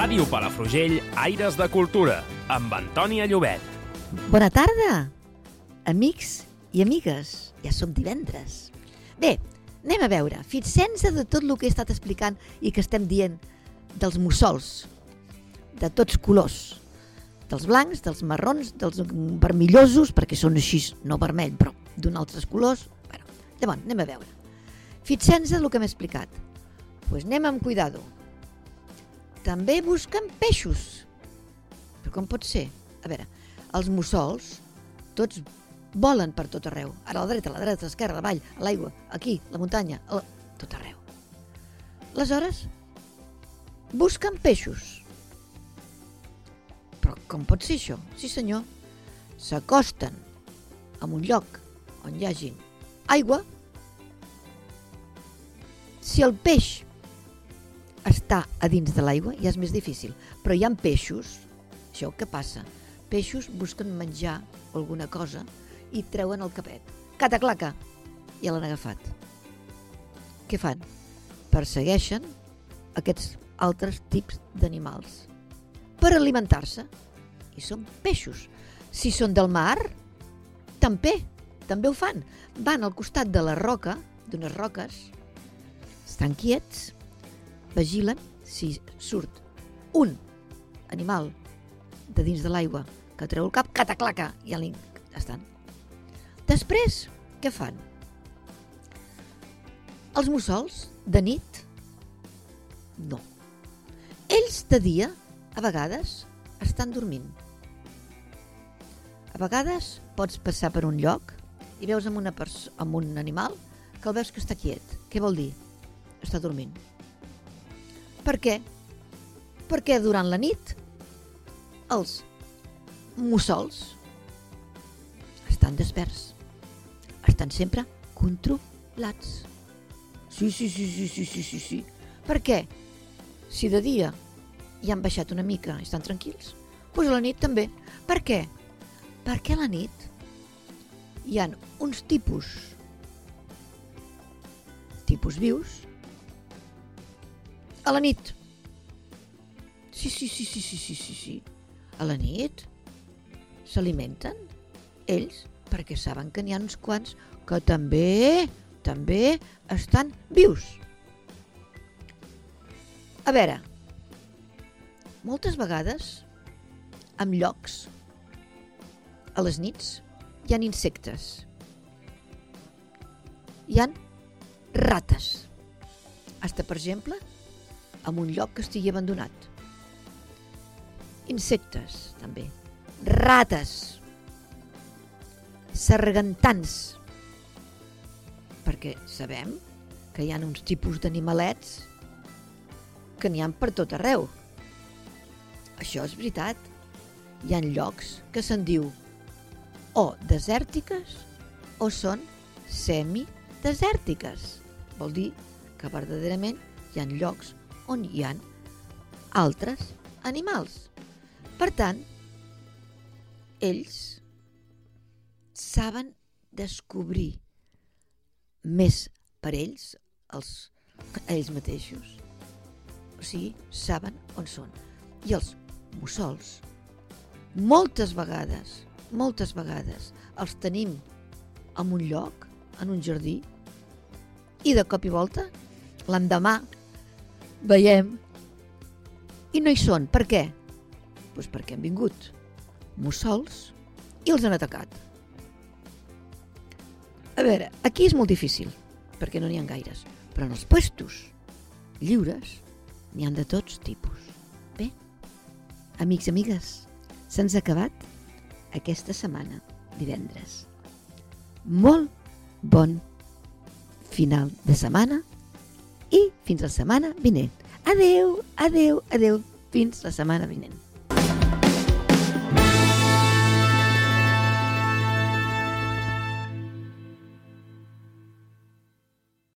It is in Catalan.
Ràdio Palafrugell, Aires de Cultura, amb Antònia Llobet. Bona tarda, amics i amigues. Ja som divendres. Bé, anem a veure. Fixem-se de tot el que he estat explicant i que estem dient dels mussols, de tots colors, dels blancs, dels marrons, dels vermellosos, perquè són així, no vermell, però d'un altres colors. Bueno, llavors, anem a veure. Fixem-se del que m'he explicat. Doncs pues anem amb cuidado. També busquen peixos. Però com pot ser? A veure, els mussols, tots volen per tot arreu. Ara a la dreta, a la dreta, a l'esquerra, a la vall, a l'aigua, aquí, a la muntanya, a la... tot arreu. Aleshores, busquen peixos. Però com pot ser això? Sí senyor, s'acosten a un lloc on hi hagi aigua. Si el peix està a dins de l'aigua ja és més difícil, però hi ha peixos, això què passa? Peixos busquen menjar alguna cosa i treuen el capet. Cataclaca! Ja l'han agafat. Què fan? Persegueixen aquests altres tips d'animals per alimentar-se. I són peixos. Si són del mar, també, també ho fan. Van al costat de la roca, d'unes roques, estan quiets, vigilen si surt un animal de dins de l'aigua que treu el cap, cataclaca, i ja estan. Després, què fan? Els mussols, de nit, no. Ells de dia, a vegades, estan dormint. A vegades pots passar per un lloc i veus amb, una amb un animal que el veus que està quiet. Què vol dir? Està dormint. Per què? Perquè durant la nit els mussols estan desperts. Estan sempre controlats. Sí, sí, sí, sí, sí, sí, sí, sí. Per què? Si de dia ja han baixat una mica i estan tranquils, doncs a la nit també. Per què? Perquè a la nit hi han uns tipus tipus vius a la nit. Sí, sí, sí, sí, sí, sí, sí, sí. A la nit s'alimenten ells perquè saben que n'hi ha uns quants que també, també estan vius. A veure, moltes vegades, en llocs, a les nits, hi han insectes. Hi han rates. Hasta, per exemple, en un lloc que estigui abandonat. Insectes, també. Rates. Sargantans. Perquè sabem que hi ha uns tipus d'animalets que n'hi han per tot arreu. Això és veritat. Hi han llocs que se'n diu o desèrtiques o són semidesèrtiques. Vol dir que verdaderament hi han llocs on hi han altres animals. Per tant, ells saben descobrir més per ells, els, ells mateixos. O sigui, saben on són. I els mussols, moltes vegades, moltes vegades, els tenim en un lloc, en un jardí, i de cop i volta, l'endemà, veiem i no hi són. Per què? Pues perquè han vingut mussols i els han atacat. A veure, aquí és molt difícil, perquè no n'hi ha gaires, però en els puestos lliures n'hi han de tots tipus. Bé, amics i amigues, se'ns ha acabat aquesta setmana, divendres. Molt bon final de setmana fins la setmana vinent. Adeu, adeu, adeu, fins la setmana vinent.